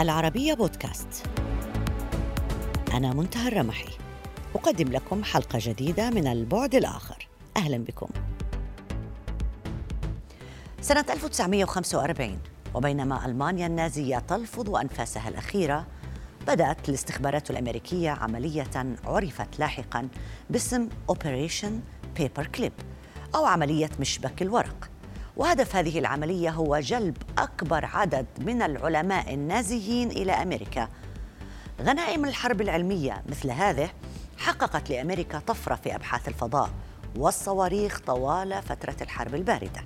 العربية بودكاست. أنا منتهى الرمحي. أقدم لكم حلقة جديدة من البعد الآخر. أهلا بكم. سنة 1945 وبينما ألمانيا النازية تلفظ أنفاسها الأخيرة بدأت الاستخبارات الأمريكية عملية عرفت لاحقا باسم Operation Paperclip أو عملية مشبك الورق. وهدف هذه العملية هو جلب أكبر عدد من العلماء النازيين إلى أمريكا. غنائم الحرب العلمية مثل هذه حققت لأمريكا طفرة في أبحاث الفضاء والصواريخ طوال فترة الحرب الباردة.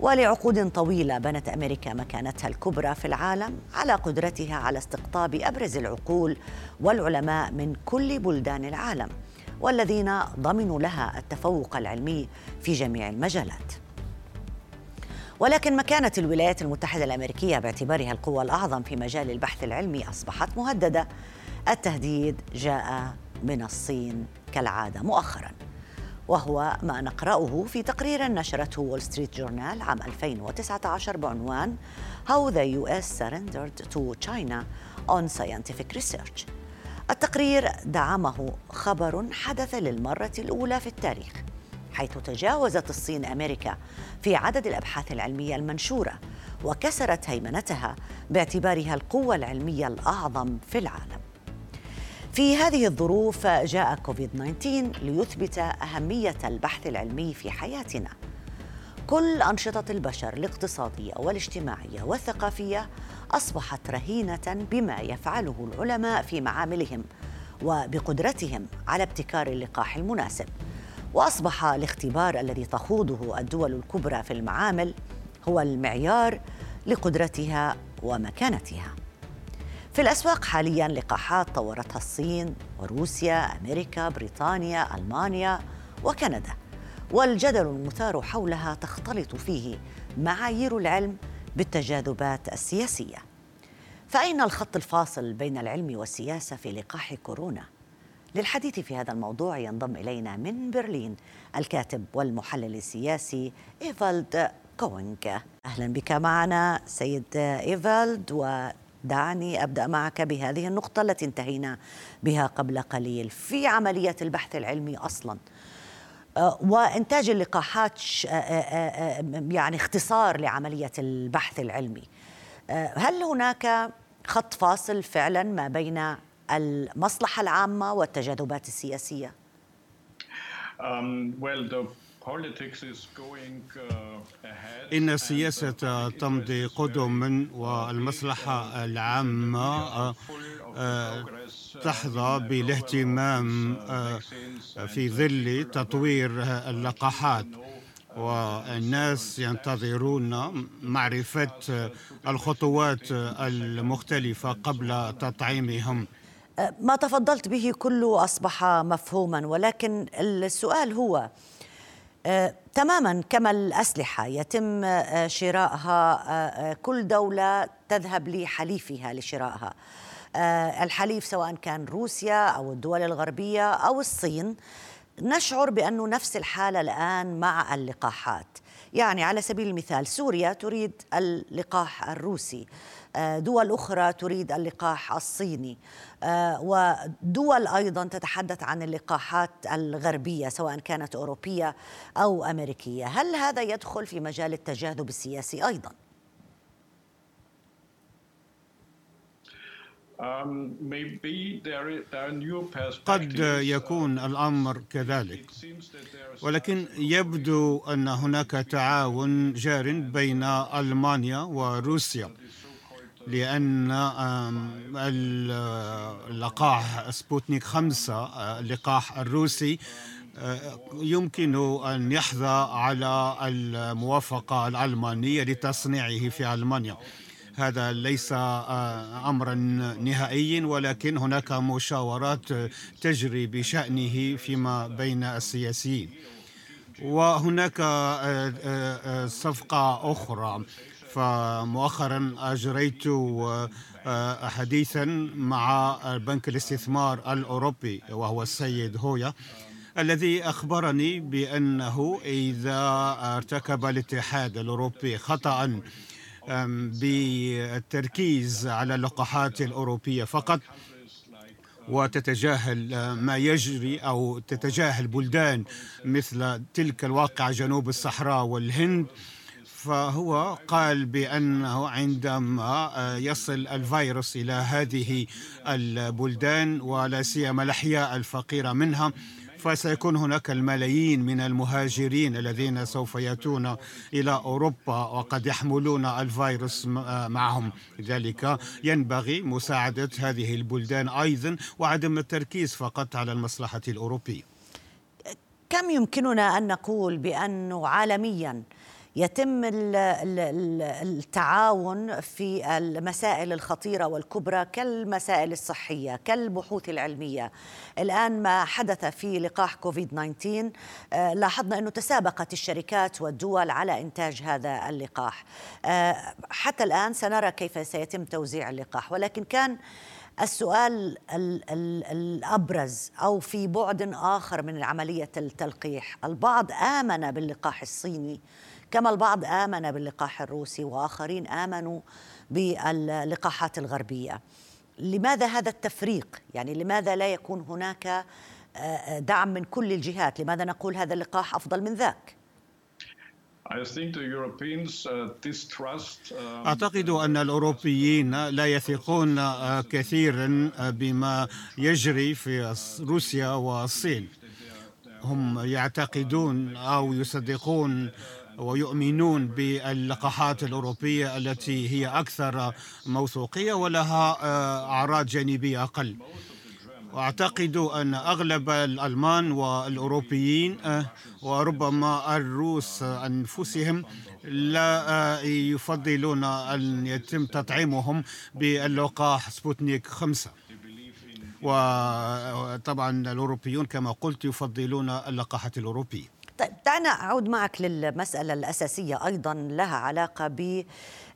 ولعقود طويلة بنت أمريكا مكانتها الكبرى في العالم على قدرتها على استقطاب أبرز العقول والعلماء من كل بلدان العالم والذين ضمنوا لها التفوق العلمي في جميع المجالات. ولكن مكانة الولايات المتحدة الأمريكية باعتبارها القوة الأعظم في مجال البحث العلمي أصبحت مهددة. التهديد جاء من الصين كالعادة مؤخراً وهو ما نقرأه في تقرير نشرته وول ستريت جورنال عام 2019 بعنوان How the US Surrendered to China on Scientific Research. التقرير دعمه خبر حدث للمرة الأولى في التاريخ. حيث تجاوزت الصين أمريكا في عدد الأبحاث العلمية المنشورة وكسرت هيمنتها باعتبارها القوة العلمية الأعظم في العالم. في هذه الظروف جاء كوفيد 19 ليثبت أهمية البحث العلمي في حياتنا. كل أنشطة البشر الاقتصادية والاجتماعية والثقافية أصبحت رهينة بما يفعله العلماء في معاملهم وبقدرتهم على ابتكار اللقاح المناسب. وأصبح الاختبار الذي تخوضه الدول الكبرى في المعامل هو المعيار لقدرتها ومكانتها. في الأسواق حاليا لقاحات طورتها الصين وروسيا أمريكا بريطانيا ألمانيا وكندا. والجدل المثار حولها تختلط فيه معايير العلم بالتجاذبات السياسية. فأين الخط الفاصل بين العلم والسياسة في لقاح كورونا؟ للحديث في هذا الموضوع ينضم إلينا من برلين الكاتب والمحلل السياسي إيفالد كوينك أهلا بك معنا سيد إيفالد ودعني أبدأ معك بهذه النقطة التي انتهينا بها قبل قليل في عملية البحث العلمي أصلاً. آه، وإنتاج اللقاحات آه، آه، يعني اختصار لعملية البحث العلمي. هل هناك خط فاصل فعلا ما بين المصلحة العامة والتجاذبات السياسية؟ um, uh, إن السياسة تمضي قدما والمصلحة العامة uh, uh, تحظى بالاهتمام في ظل تطوير اللقاحات. والناس ينتظرون معرفة الخطوات المختلفة قبل تطعيمهم. ما تفضلت به كله أصبح مفهوما ولكن السؤال هو آه، تماما كما الأسلحة يتم آه، شرائها آه، كل دولة تذهب لحليفها لشرائها. الحليف سواء كان روسيا أو الدول الغربية أو الصين نشعر بانه نفس الحالة الآن مع اللقاحات يعني على سبيل المثال سوريا تريد اللقاح الروسي آه، دول أخرى تريد اللقاح الصيني آه، ودول أيضا تتحدث عن اللقاحات الغربية سواء كانت أوروبية أو أمريكية هل هذا يدخل في مجال التجاذب السياسي أيضا؟ قد يكون الأمر كذلك. ولكن يبدو أن هناك تعاون جار بين ألمانيا وروسيا لأن اللقاح سبوتنيك خمسة اللقاح الروسي يمكن أن يحظى على الموافقة الألمانية لتصنيعه في ألمانيا. هذا ليس امرا نهائيا ولكن هناك مشاورات تجري بشأنه فيما بين السياسيين. وهناك صفقة أخرى. فمؤخرا أجريت آه، حديثا مع بنك الاستثمار الأوروبي وهو السيد هويا الذي أخبرني بأنه إذا ارتكب الاتحاد الأوروبي خطأ بالتركيز على اللقاحات الأوروبية فقط وتتجاهل ما يجري أو تتجاهل بلدان مثل تلك الواقعة جنوب الصحراء والهند. فهو قال بأنه عندما يصل الفيروس إلى هذه البلدان ولا سيما الأحياء الفقيرة منها فسيكون هناك الملايين من المهاجرين الذين سوف يأتون إلى أوروبا وقد يحملون الفيروس معهم. لذلك ينبغي مساعدة هذه البلدان أيضا وعدم التركيز فقط على المصلحة الأوروبية. كم يمكننا أن نقول بانه عالميا يتم التعاون في المسائل الخطيرة والكبرى كالمسائل الصحية كالبحوث العلمية. الآن ما حدث في لقاح كوفيد 19 آه، لاحظنا أنه تسابقت الشركات والدول على إنتاج هذا اللقاح. آه، حتى الآن سنرى كيف سيتم توزيع اللقاح. ولكن كان السؤال الأبرز أو في بعد آخر من عملية التلقيح. البعض آمن باللقاح الصيني كما البعض آمن باللقاح الروسي وآخرين آمنوا باللقاحات الغربية. لماذا هذا التفريق؟ يعني لماذا لا يكون هناك آه، آه، دعم من كل الجهات؟ لماذا نقول هذا اللقاح أفضل من ذاك؟ Uh, um, أعتقد أن الأوروبيين لا يثقون آه، كثيرا بما يجري في روسيا والصين. هم يعتقدون أو يصدقون ويؤمنون باللقاحات الأوروبية التي هي أكثر موثوقية ولها آه، أعراض جانبية أقل. وأعتقد أن أغلب الألمان والأوروبيين آه، وربما الروس أنفسهم لا آه، يفضلون أن يتم تطعيمهم باللقاح سبوتنيك خمسة. وطبعا الأوروبيون كما قلت يفضلون اللقاحات الأوروبية. طيب دعنا أعود معك للمسألة الأساسية أيضا لها علاقة ب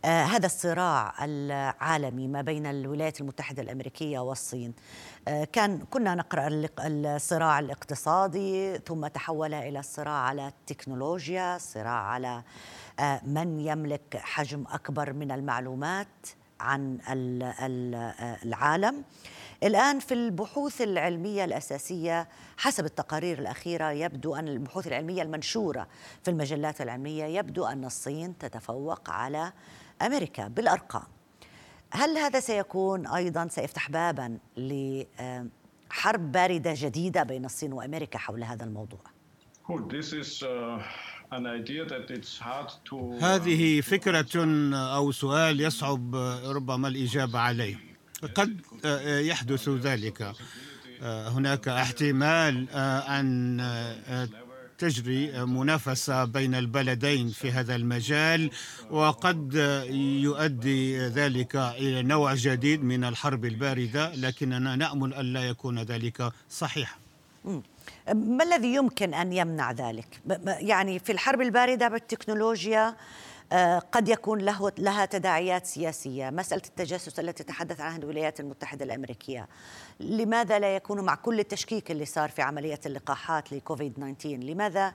آه، هذا الصراع العالمي ما بين الولايات المتحدة الأمريكية والصين. آه، كان كنا نقرأ الصراع الاقتصادي ثم تحول إلى الصراع على التكنولوجيا صراع على آه، من يملك حجم أكبر من المعلومات. عن العالم الآن في البحوث العلمية الأساسية حسب التقارير الأخيرة يبدو أن البحوث العلمية المنشورة في المجلات العلمية يبدو أن الصين تتفوق على أمريكا بالأرقام هل هذا سيكون أيضا سيفتح بابا لحرب باردة جديدة بين الصين وأمريكا حول هذا الموضوع؟ هذه فكرة أو سؤال يصعب ربما الإجابة عليه. قد آه، يحدث ذلك. آه، هناك احتمال آه، أن تجري منافسة بين البلدين في هذا المجال وقد يؤدي ذلك إلى نوع جديد من الحرب الباردة لكننا نأمل الا يكون ذلك صحيحا. ما الذي يمكن أن يمنع ذلك يعني في الحرب الباردة بالتكنولوجيا آه، قد يكون له لها تداعيات سياسية، مسألة التجسس التي تحدث عنها الولايات المتحدة الأمريكية. لماذا لا يكون مع كل التشكيك اللي صار في عملية اللقاحات لكوفيد 19 لماذا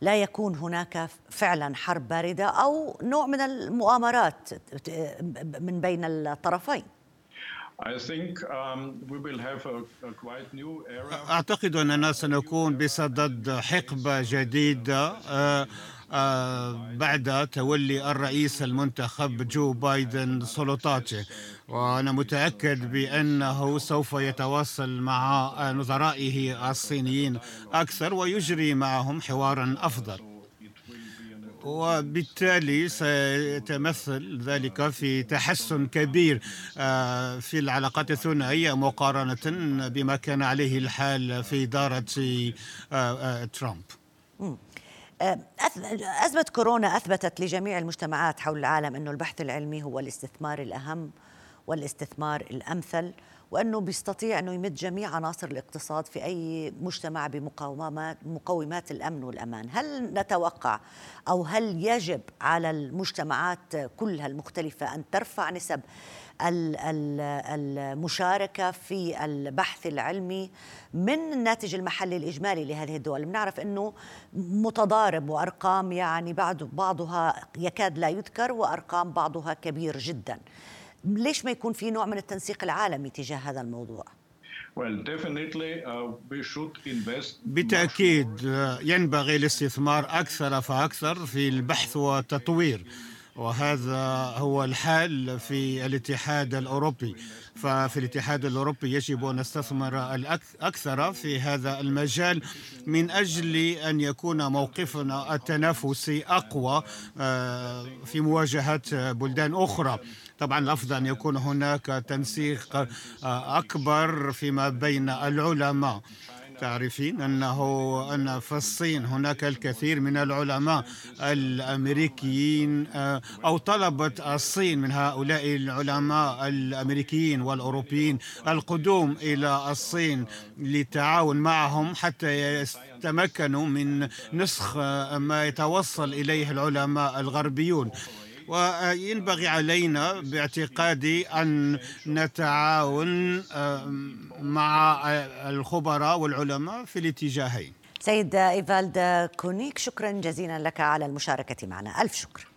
لا يكون هناك فعلا حرب باردة أو نوع من المؤامرات من بين الطرفين؟ Um, أعتقد أننا سنكون بصدد حقبة جديدة آه، آه، بعد تولي الرئيس المنتخب جو بايدن سلطاته وأنا متأكد بأنه سوف يتواصل مع نظرائه الصينيين أكثر ويجري معهم حوارا أفضل. وبالتالي سيتمثل ذلك في تحسن كبير آه، في العلاقات الثنائية مقارنة بما كان عليه الحال في دارة آه، ترامب. أزمة كورونا أثبتت لجميع المجتمعات حول العالم أنه البحث العلمي هو الاستثمار الأهم والإستثمار الأمثل. وأنه بيستطيع أنه يمد جميع عناصر الاقتصاد في أي مجتمع بمقومات مقومات الأمن والأمان. هل نتوقع أو هل يجب على المجتمعات كلها المختلفة أن ترفع نسب المشاركة في البحث العلمي من الناتج المحلي الإجمالي لهذه الدول؟ بنعرف أنه متضارب وأرقام يعني بعض بعضها يكاد لا يذكر وأرقام بعضها كبير جدا. ليش ما يكون في نوع من التنسيق العالمي تجاه هذا الموضوع؟ Uh, بالتأكيد uh, ينبغي الاستثمار أكثر فأكثر في البحث والتطوير وهذا هو الحال في الاتحاد الأوروبي. ففي الاتحاد الأوروبي يجب أن نستثمر الأكثر في هذا المجال من أجل أن يكون موقفنا التنافسي أقوى uh, في مواجهة بلدان أخرى. طبعا الأفضل أن يكون هناك تنسيق أكبر فيما بين العلماء. تعرفين أنه أن في الصين هناك الكثير من العلماء الأمريكيين آه، أو طلبة الصين من هؤلاء العلماء الأمريكيين والأوروبيين القدوم إلى الصين للتعاون معهم حتى يتمكنوا من نسخ ما يتوصل إليه العلماء الغربيون. وينبغي علينا باعتقادي أن نتعاون مع الخبراء والعلماء في الاتجاهين. سيد إيفالد كونيك شكرا جزيلا لك على المشاركة معنا. ألف شكر.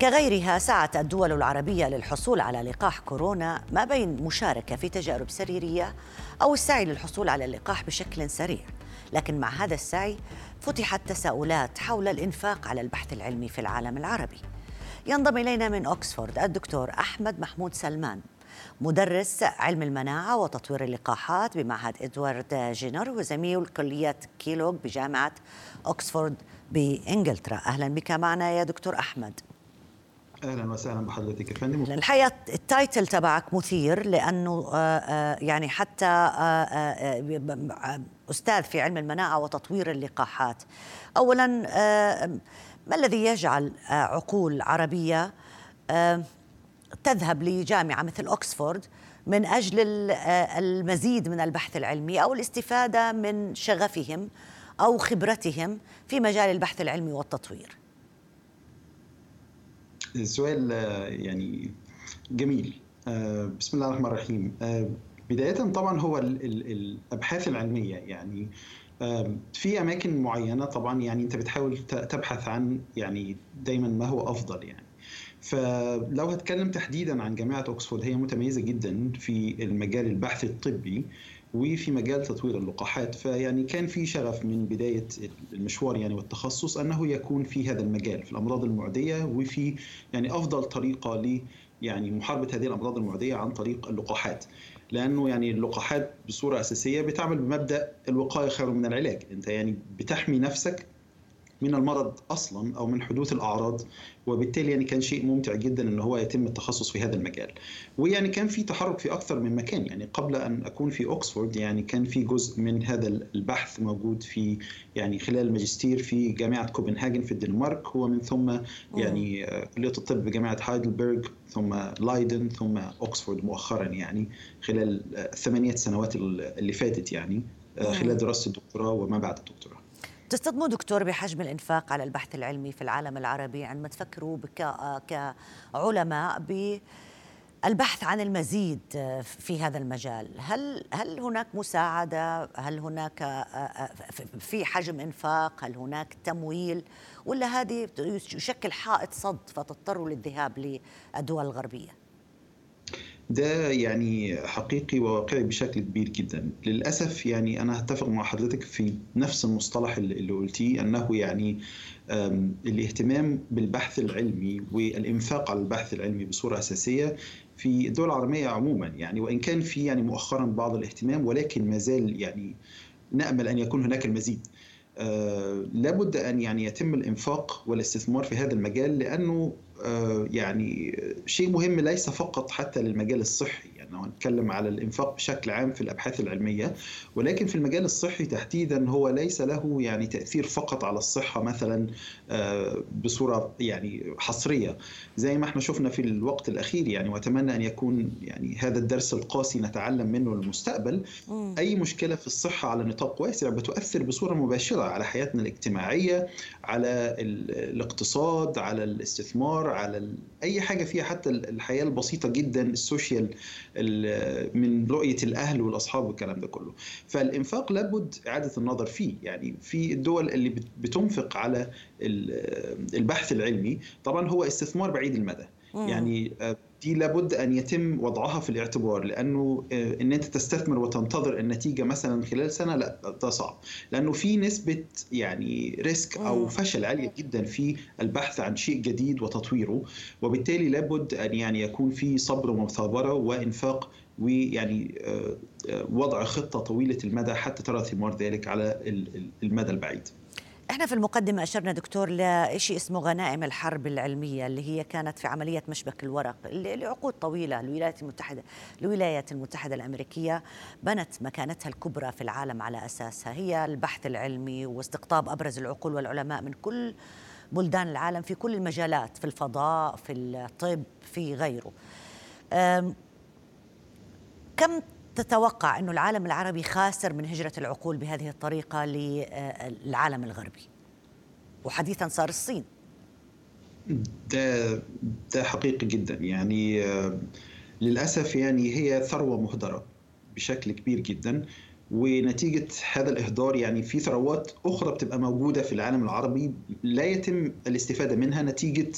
كغيرها سعت الدول العربية للحصول على لقاح كورونا ما بين مشاركة في تجارب سريرية أو السعي للحصول على اللقاح بشكل سريع. لكن مع هذا السعي فتحت تساؤلات حول الإنفاق على البحث العلمي في العالم العربي. ينضم إلينا من أكسفورد الدكتور أحمد محمود سلمان مدرس علم المناعة وتطوير اللقاحات بمعهد إدوارد جينر وزميل كلية كيلوغ بجامعة أكسفورد بإنجلترا. أهلا بك معنا يا دكتور أحمد. أهلا وسهلا بحضرتك. يا فندم الحقيقة ال title تبعك مثير لأنه آه، آه، يعني حتى آه، أستاذ في علم المناعة وتطوير اللقاحات. اولا ما الذي يجعل آه، عقول عربية آه، تذهب لجامعة مثل اوكسفورد من أجل آه، المزيد من البحث العلمي أو الاستفادة من شغفهم أو خبرتهم في مجال البحث العلمي والتطوير؟ السؤال يعني جميل. بسم الله الرحمن الرحيم. بداية طبعا هو الأبحاث العلمية. يعني في أماكن معينة طبعا يعني أنت بتحاول تبحث عن يعني دايما ما هو أفضل يعني. فلو هتكلم تحديدا عن جامعة اوكسفورد هي متميزة جدا في المجال البحث الطبي وفي مجال تطوير اللقاحات. فيعني كان في شغف من بداية المشوار يعني والتخصص أنه يكون في هذا المجال في الأمراض المعدية وفي يعني أفضل طريقة يعني محاربة هذه الأمراض المعدية عن طريق اللقاحات. لأنه يعني اللقاحات بصورة أساسية بتعمل بمبدأ الوقاية خير من العلاج أنت يعني بتحمي نفسك من المرض أصلا أو من حدوث الأعراض وبالتالي يعني كان شيء ممتع جدا إن هو يتم التخصص في هذا المجال. ويعني كان في تحرك في أكثر من مكان يعني قبل أن أكون في اوكسفورد يعني كان في جزء من هذا البحث موجود في يعني خلال الماجستير في جامعة كوبنهاجن في الدنمارك. هو من ثم يعني كليه الطب بجامعه هايدلبرغ ثم لايدن ثم اوكسفورد مؤخرا يعني خلال الثمانيه سنوات اللي فاتت يعني خلال دراسة الدكتوراه وما بعد الدكتوراه. تصطدموا دكتور بحجم الإنفاق على البحث العلمي في العالم العربي عندما تفكروا كعلماء بالبحث عن المزيد في هذا المجال. هل هل هناك مساعدة؟ هل هناك في حجم إنفاق؟ هل هناك تمويل؟ ولا هذه يشكل حائط صد فتضطروا للذهاب للدول الغربية؟ ده يعني حقيقي وواقعي بشكل كبير جدا. للأسف يعني أنا أتفق مع حضرتك في نفس المصطلح اللي قلتيه أنه يعني الاهتمام بالبحث العلمي والإنفاق على البحث العلمي بصورة أساسية في الدول العربية عموما. يعني وإن كان في يعني مؤخرا بعض الاهتمام ولكن ما زال يعني نأمل أن يكون هناك المزيد. آه لابد أن يعني يتم الإنفاق والاستثمار في هذا المجال لأنه آه يعني شيء مهم ليس فقط حتى للمجال الصحي يعني نتكلم على الإنفاق بشكل عام في الأبحاث العلمية ولكن في المجال الصحي تحديدا هو ليس له يعني تأثير فقط على الصحة مثلا آه بصورة يعني حصرية زي ما إحنا شفنا في الوقت الأخير يعني وأتمنى أن يكون يعني هذا الدرس القاسي نتعلم منه للمستقبل أي مشكلة في الصحة على نطاق واسع بتؤثر بصورة مباشرة على حياتنا الاجتماعية على الاقتصاد على الاستثمار على أي حاجة فيها حتى الحياة البسيطة جدا السوشيال من رؤية الأهل والأصحاب والكلام ده كله. فالإنفاق لابد إعادة النظر فيه. يعني في الدول اللي بتنفق على البحث العلمي طبعا هو استثمار بعيد المدى. يعني آه، دي لابد أن يتم وضعها في الاعتبار لأنه آه، إن أنت تستثمر وتنتظر النتيجه مثلا خلال سنة لا ده صعب. لأنه في نسبة يعني ريسك أو فشل عالية جدا في البحث عن شيء جديد وتطويره. وبالتالي لابد أن يعني يكون في صبر ومثابرة وإنفاق ويعني آه، وضع خطة طويلة المدى حتى ترى ثمار ذلك على المدى البعيد. إحنا في المقدمة أشرنا دكتور لشيء اسمه غنائم الحرب العلمية اللي هي كانت في عملية مشبك الورق لعقود طويلة الولايات المتحدة الولايات المتحدة الأمريكية بنت مكانتها الكبرى في العالم على أساسها. هي البحث العلمي واستقطاب أبرز العقول والعلماء من كل بلدان العالم في كل المجالات في الفضاء في الطب في غيره. كم تتوقع أن العالم العربي خاسر من هجرة العقول بهذه الطريقة للعالم الغربي؟ وحديثا صار الصين. ده ده حقيقي جدا. يعني آه، للأسف يعني هي ثروة مهدرة بشكل كبير جدا. ونتيجة هذا الإهدار يعني في ثروات أخرى بتبقى موجودة في العالم العربي لا يتم الاستفادة منها. نتيجة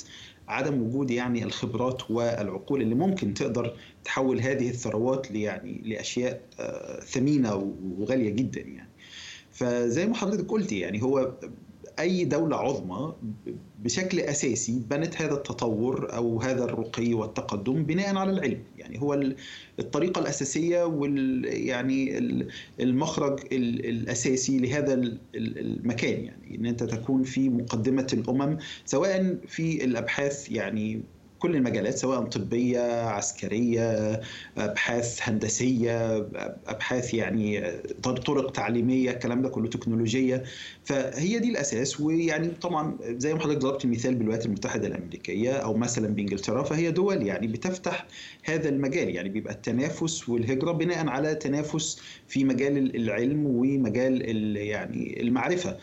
عدم وجود يعني الخبرات والعقول اللي ممكن تقدر تحول هذه الثروات يعني لأشياء آه، ثمينة وغالية جدا يعني. فزي ما حضرتك قلتي يعني هو أي دولة عظمى بشكل أساسي بنت هذا التطور أو هذا الرقي والتقدم بناء على العلم. يعني هو الطريقة الأساسية وال يعني المخرج الأساسي لهذا المكان. يعني إن أنت تكون في مقدمة الأمم سواء في الأبحاث يعني كل المجالات سواء طبية عسكرية أبحاث هندسية أبحاث يعني طرق تعليمية الكلام ده كله تكنولوجية. فهي دي الأساس. ويعني طبعا زي ما حضرتك ضربت المثال بالولايات المتحدة الأمريكية أو مثلا بإنجلترا فهي دول يعني بتفتح هذا المجال. يعني بيبقى التنافس والهجرة بناء على تنافس في مجال العلم ومجال يعني المعرفة.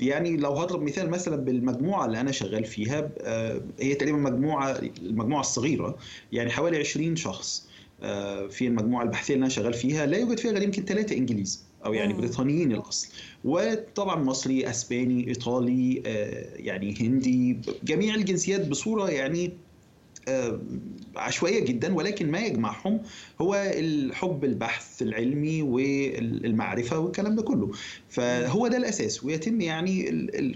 يعني لو هضرب مثال مثلا بالمجموعة اللي أنا شغال فيها آه، هي تقريبا مجموعة المجموعة الصغيرة يعني حوالي 20 شخص آه، في المجموعة البحثية اللي أنا شغال فيها لا يوجد فيها غير يمكن ثلاثة إنجليز أو يعني بريطانيين الأصل. وطبعا مصري أسباني إيطالي يعني هندي جميع الجنسيات بصورة يعني آه، عشوائية جدا ولكن ما يجمعهم هو الحب البحث العلمي والمعرفة والكلام ده كله. فهو ده الأساس ويتم يعني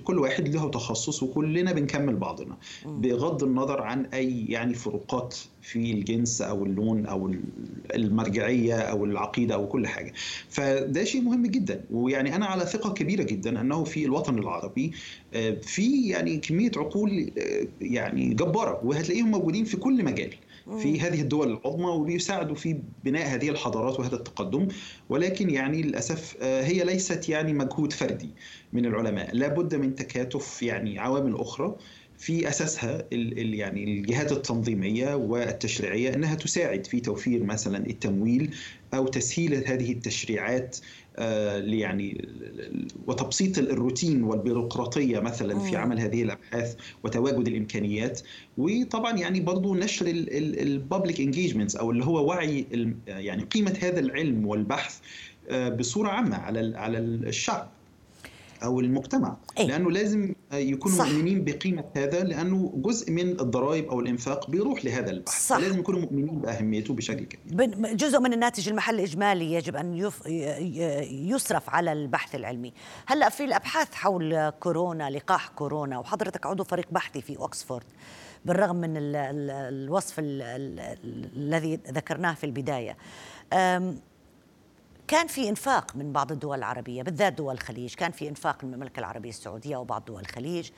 كل واحد له تخصص وكلنا بنكمل بعضنا. بغض النظر عن أي يعني فروقات في الجنس أو اللون أو المرجعية أو العقيدة أو كل حاجة. فده شيء مهم جدا. ويعني أنا على ثقة كبيرة جدا أنه في الوطن العربي آه، في يعني كمية عقول آه، يعني جبارة وهتلاقيهم موجودين في كل مجال في هذه الدول العظمى وبيساعدوا في بناء هذه الحضارات وهذا التقدم ولكن يعني للأسف آه، هي ليست يعني مجهود فردي من العلماء. لابد من تكاتف يعني عوامل أخرى في أساسها ال يعني الجهات التنظيمية والتشريعية إنها تساعد في توفير مثلا التمويل أو تسهيل هذه التشريعات آه، يعني وتبسيط الروتين والبيروقراطية مثلا في عمل هذه الأبحاث وتواجد الإمكانيات وطبعا يعني برضو نشر الببليك انجيجمنتس أو اللي هو وعي يعني قيمة هذا العلم والبحث آه، بصورة عامة على على الشعب. أو المجتمع أي. لأنه لازم يكونوا صح. مؤمنين بقيمة هذا لأنه جزء من الضرائب أو الإنفاق بيروح لهذا البحث صح. لازم يكونوا مؤمنين بأهميته بشكل كبير جزء من الناتج المحلي الاجمالي يجب أن يصرف على البحث العلمي هلأ في الأبحاث حول كورونا لقاح كورونا وحضرتك عضو فريق بحثي في اوكسفورد بالرغم من الوصف الذي ذكرناه في البداية كان في إنفاق من بعض الدول العربية بالذات دول الخليج. كان في إنفاق من المملكة العربية السعودية وبعض دول الخليج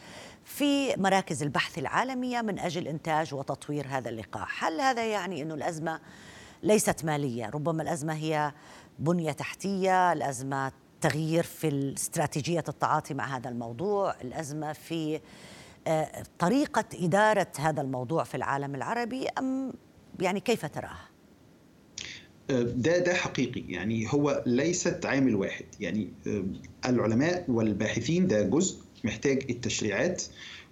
في مراكز البحث العالمية من أجل إنتاج وتطوير هذا اللقاح. هل هذا يعني إنه الأزمة ليست مالية؟ ربما الأزمة هي بنية تحتية الأزمة تغيير في استراتيجيه التعاطي مع هذا الموضوع الأزمة في آه، طريقة إدارة هذا الموضوع في العالم العربي أم يعني كيف تراها ده ده حقيقي. يعني هو ليست عامل واحد. يعني آه، العلماء والباحثين ده جزء محتاج التشريعات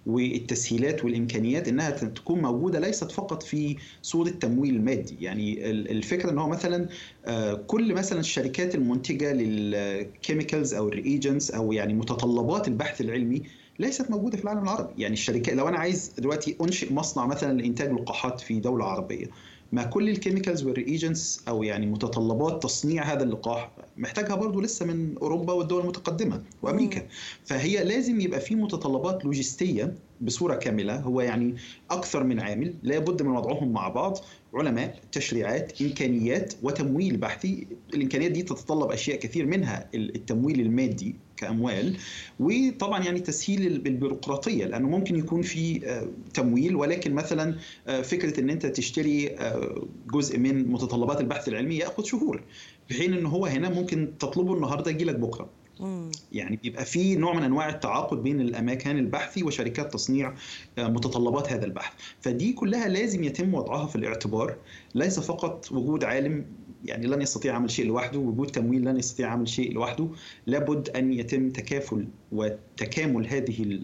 والتسهيلات والإمكانيات إنها تكون موجودة ليست فقط في صورة تمويل مادي. يعني الفكرة إن هو مثلا آه، كل مثلا الشركات المنتجة لل chemicals أو ال reagents أو يعني متطلبات البحث العلمي ليست موجودة في العالم العربي. يعني الشركات لو أنا عايز دلوقتي أنشئ مصنع مثلا لإنتاج لقاحات في دولة عربية ما كل ال chemicals وال reagents أو يعني متطلبات تصنيع هذا اللقاح محتاجها برضو لسه من أوروبا والدول المتقدمة وأمريكا. فهي لازم يبقى في متطلبات لوجستية بصورة كاملة هو يعني أكثر من عامل لابد من وضعهم مع بعض. علماء تشريعات إمكانيات وتمويل بحثي. الإمكانيات دي تتطلب أشياء كثير منها التمويل المادي كأموال وطبعا يعني تسهيل البيروقراطية لأنه ممكن يكون في آه، تمويل. ولكن مثلا آه، فكرة إن أنت تشتري آه، جزء من متطلبات البحث العلمي يأخذ شهور في حين إن هو هنا ممكن تطلبه النهارده يجي لك بكرة. يعني بيبقى في نوع من أنواع التعاقد بين الأماكن البحثي وشركات تصنيع متطلبات هذا البحث. فدي كلها لازم يتم وضعها في الاعتبار. ليس فقط وجود عالم يعني لن يستطيع عمل شيء لوحده وجود تمويل لن يستطيع عمل شيء لوحده. لابد أن يتم تكافل وتكامل هذه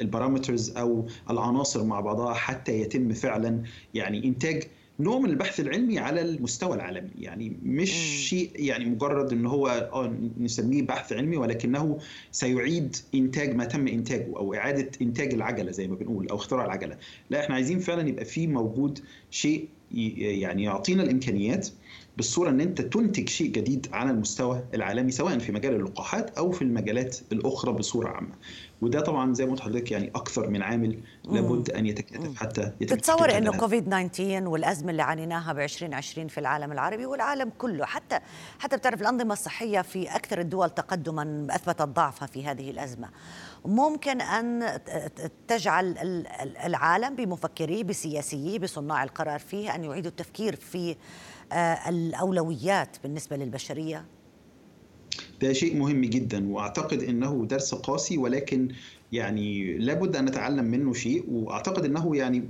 البارامترز أو العناصر مع بعضها حتى يتم فعلا يعني إنتاج نوع من البحث العلمي على المستوى العالمي. يعني مش شيء يعني مجرد إن هو آه نسميه بحث علمي ولكنه سيعيد إنتاج ما تم إنتاجه أو إعادة إنتاج العجلة زي ما بنقول أو اختراع العجلة. لا إحنا عايزين فعلا يبقى في موجود شيء يعني يعطينا الإمكانيات بالصورة إن أنت تنتج شيء جديد على المستوى العالمي سواء في مجال اللقاحات أو في المجالات الأخرى بصورة عامة. وده طبعا زي ما قلت لحضرتك يعني أكثر من عامل لابد أن يتكاتف حتى يتم تتصور إنه كوفيد 19 والأزمة اللي عانيناها ب 2020 في العالم العربي والعالم كله حتى حتى بتعرف الأنظمة الصحية في أكثر الدول تقدما أثبتت ضعفها في هذه الأزمة. ممكن أن تجعل العالم بمفكريه بسياسييه بصناع القرار فيه أن يعيدوا التفكير في آه، الأولويات بالنسبة للبشرية؟ ده شيء مهم جدا وأعتقد إنه درس قاسي ولكن يعني لابد أن نتعلم منه شيء وأعتقد إنه يعني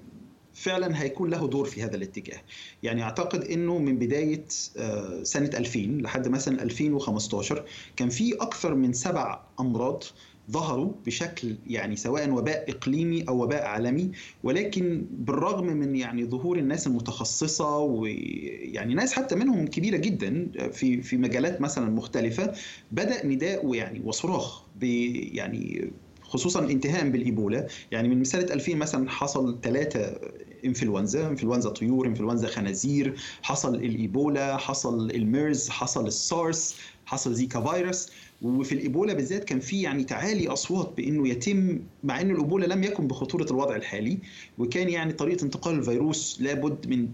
فعلا هيكون له دور في هذا الاتجاه. يعني أعتقد إنه من بداية آه، سنة 2000 لحد مثلا 2015 كان في أكثر من سبع أمراض ظهروا بشكل يعني سواء وباء إقليمي أو وباء عالمي ولكن بالرغم من يعني ظهور الناس المتخصصة ويعني ناس حتى منهم كبيرة جدا في في مجالات مثلا مختلفة بدأ نداء ويعني وصراخ يعني خصوصا انتهاء بالإيبولا. يعني من سنه 2000 مثلا حصل ثلاثة انفلونزا انفلونزا طيور انفلونزا خنازير حصل الإيبولا حصل الميرز حصل السارس حصل زيكا فيروس. وفي الإيبولا بالذات كان في يعني تعالي أصوات بإنه يتم مع ان الإيبولا لم يكن بخطورة الوضع الحالي وكان يعني طريقة انتقال الفيروس لابد من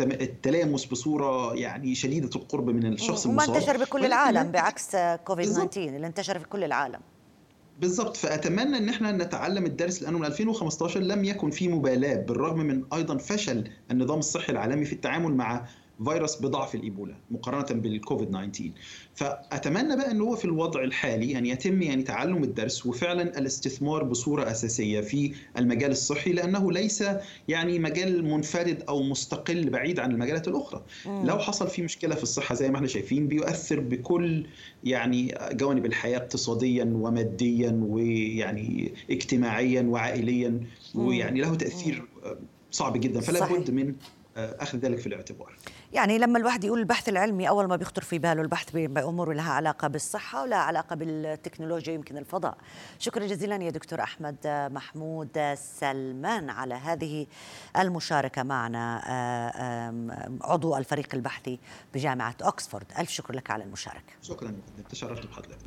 التلامس بصورة يعني شديدة القرب من الشخص المصاب. وما انتشر بكل العالم بعكس كوفيد 19 اللي انتشر في كل العالم. بالضبط فأتمنى إن إحنا نتعلم الدرس لأنه من 2015 لم يكن في مبالاة بالرغم من أيضا فشل النظام الصحي العالمي في التعامل مع فيروس بضعف الإيبولا مقارنة بالكوفيد 19 فأتمنى بقى إن هو في الوضع الحالي أن يتم يعني تعلم الدرس وفعلا الاستثمار بصورة أساسية في المجال الصحي لأنه ليس يعني مجال منفرد أو مستقل بعيد عن المجالات الأخرى. مم. لو حصل في مشكلة في الصحة زي ما إحنا شايفين بيؤثر بكل يعني جوانب الحياة اقتصاديا وماديا ويعني اجتماعيا وعائليا ويعني له تأثير صعب جدا. فلا بد من أخذ ذلك في الاعتبار. يعني لما الواحد يقول البحث العلمي أول ما بيخطر في باله البحث بامور لها علاقة بالصحة ولا علاقة بالتكنولوجيا يمكن الفضاء. شكرا جزيلا يا دكتور أحمد محمود سلمان على هذه المشاركة معنا عضو الفريق البحثي بجامعة اوكسفورد ألف شكر لك على المشاركة. شكرا تشرفت بحضرتك.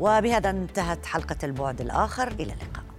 وبهذا انتهت حلقة البعد الآخر. إلى اللقاء.